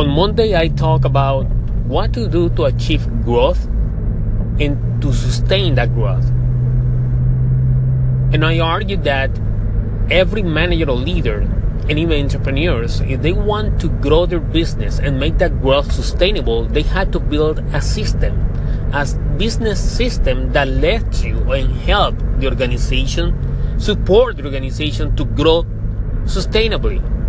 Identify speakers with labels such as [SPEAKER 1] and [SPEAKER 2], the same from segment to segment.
[SPEAKER 1] On Monday, I talk about what to do to achieve growth and to sustain that growth. And I argue that every manager or leader and even entrepreneurs, if they want to grow their business and make that growth sustainable, they have to build a system, a business system that lets you and help the organization, support the organization to grow sustainably.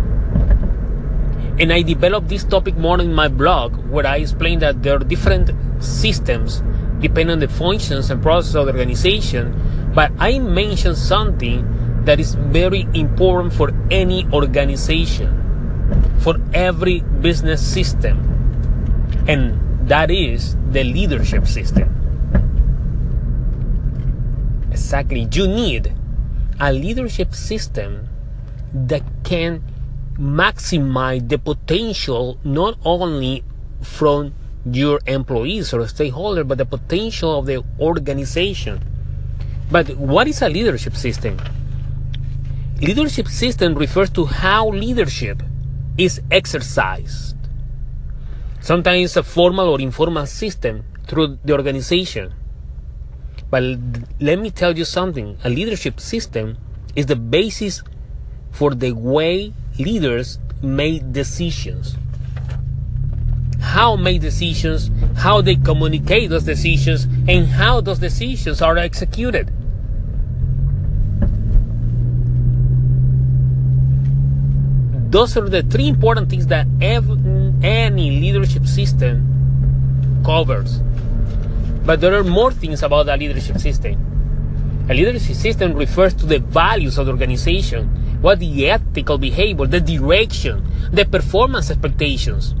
[SPEAKER 1] And I developed this topic more in my blog where I explain that there are different systems depending on the functions and process of the organization. But I mentioned something that is very important for any organization, for every business system, and that is the leadership system. Exactly. You need a leadership system that can maximize the potential not only from your employees or stakeholders, but the potential of the organization. But what is a leadership system? Leadership system refers to how leadership is exercised. Sometimes a formal or informal system through the organization. But let me tell you something a leadership system is the basis for the way leaders make decisions. How make decisions, how they communicate those decisions, and how those decisions are executed. Those are the three important things that every, any leadership system covers. But there are more things about a leadership system. A leadership system refers to the values of the organization, what the ethical behavior, the direction, the performance expectations.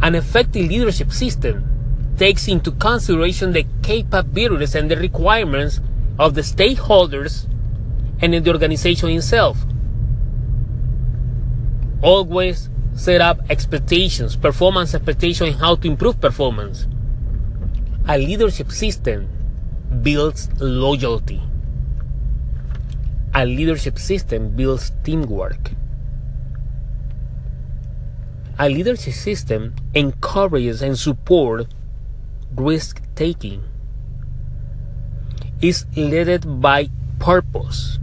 [SPEAKER 1] An effective leadership system takes into consideration the capabilities and the requirements of the stakeholders and in the organization itself always set up expectations, performance expectations, and how to improve performance. A leadership system builds loyalty. A leadership system builds teamwork. A leadership system encourages and supports risk taking. Is led by purpose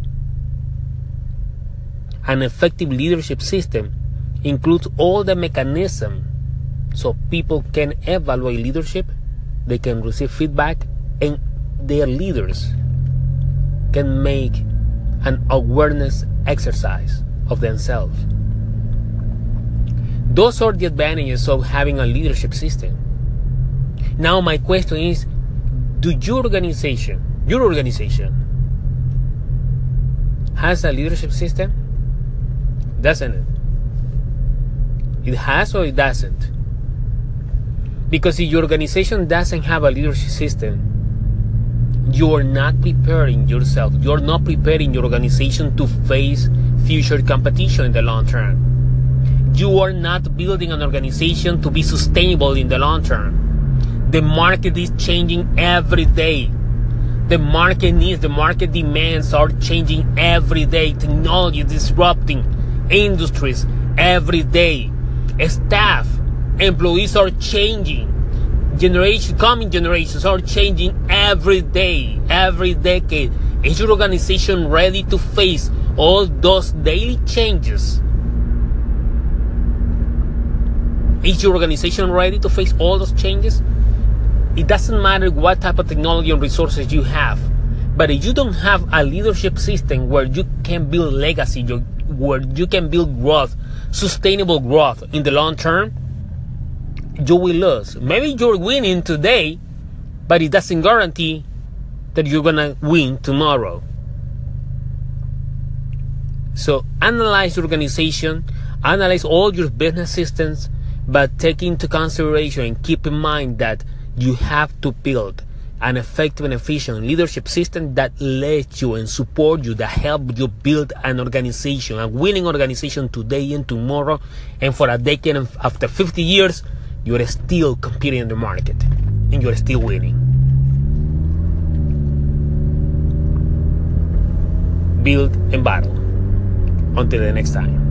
[SPEAKER 1] an effective leadership system includes all the mechanisms so people can evaluate leadership, they can receive feedback, and their leaders can make an awareness exercise of themselves. Those are the advantages of having a leadership system. Now, my question is do your organization, your organization, has a leadership system? doesn't it? It has or it doesn't. Because if your organization doesn't have a leadership system, you are not preparing yourself. You're not preparing your organization to face future competition in the long term. You are not building an organization to be sustainable in the long term. The market is changing every day. The market needs, the market demands are changing every day. Technology is disrupting industries every day. Staff, employees are changing. Generation, coming generations are changing every day, every decade. Is your organization ready to face all those daily changes? Is your organization ready to face all those changes? It doesn't matter what type of technology and resources you have, but if you don't have a leadership system where you can build legacy, where you can build growth, sustainable growth in the long term, you will lose. Maybe you're winning today, but it doesn't guarantee that you're gonna win tomorrow. So analyze your organization, analyze all your business systems, but take into consideration and keep in mind that you have to build an effective and efficient leadership system that lets you and support you, that help you build an organization, a winning organization today and tomorrow, and for a decade and after 50 years, you're still competing in the market and you're still winning. Build and battle. Until the next time.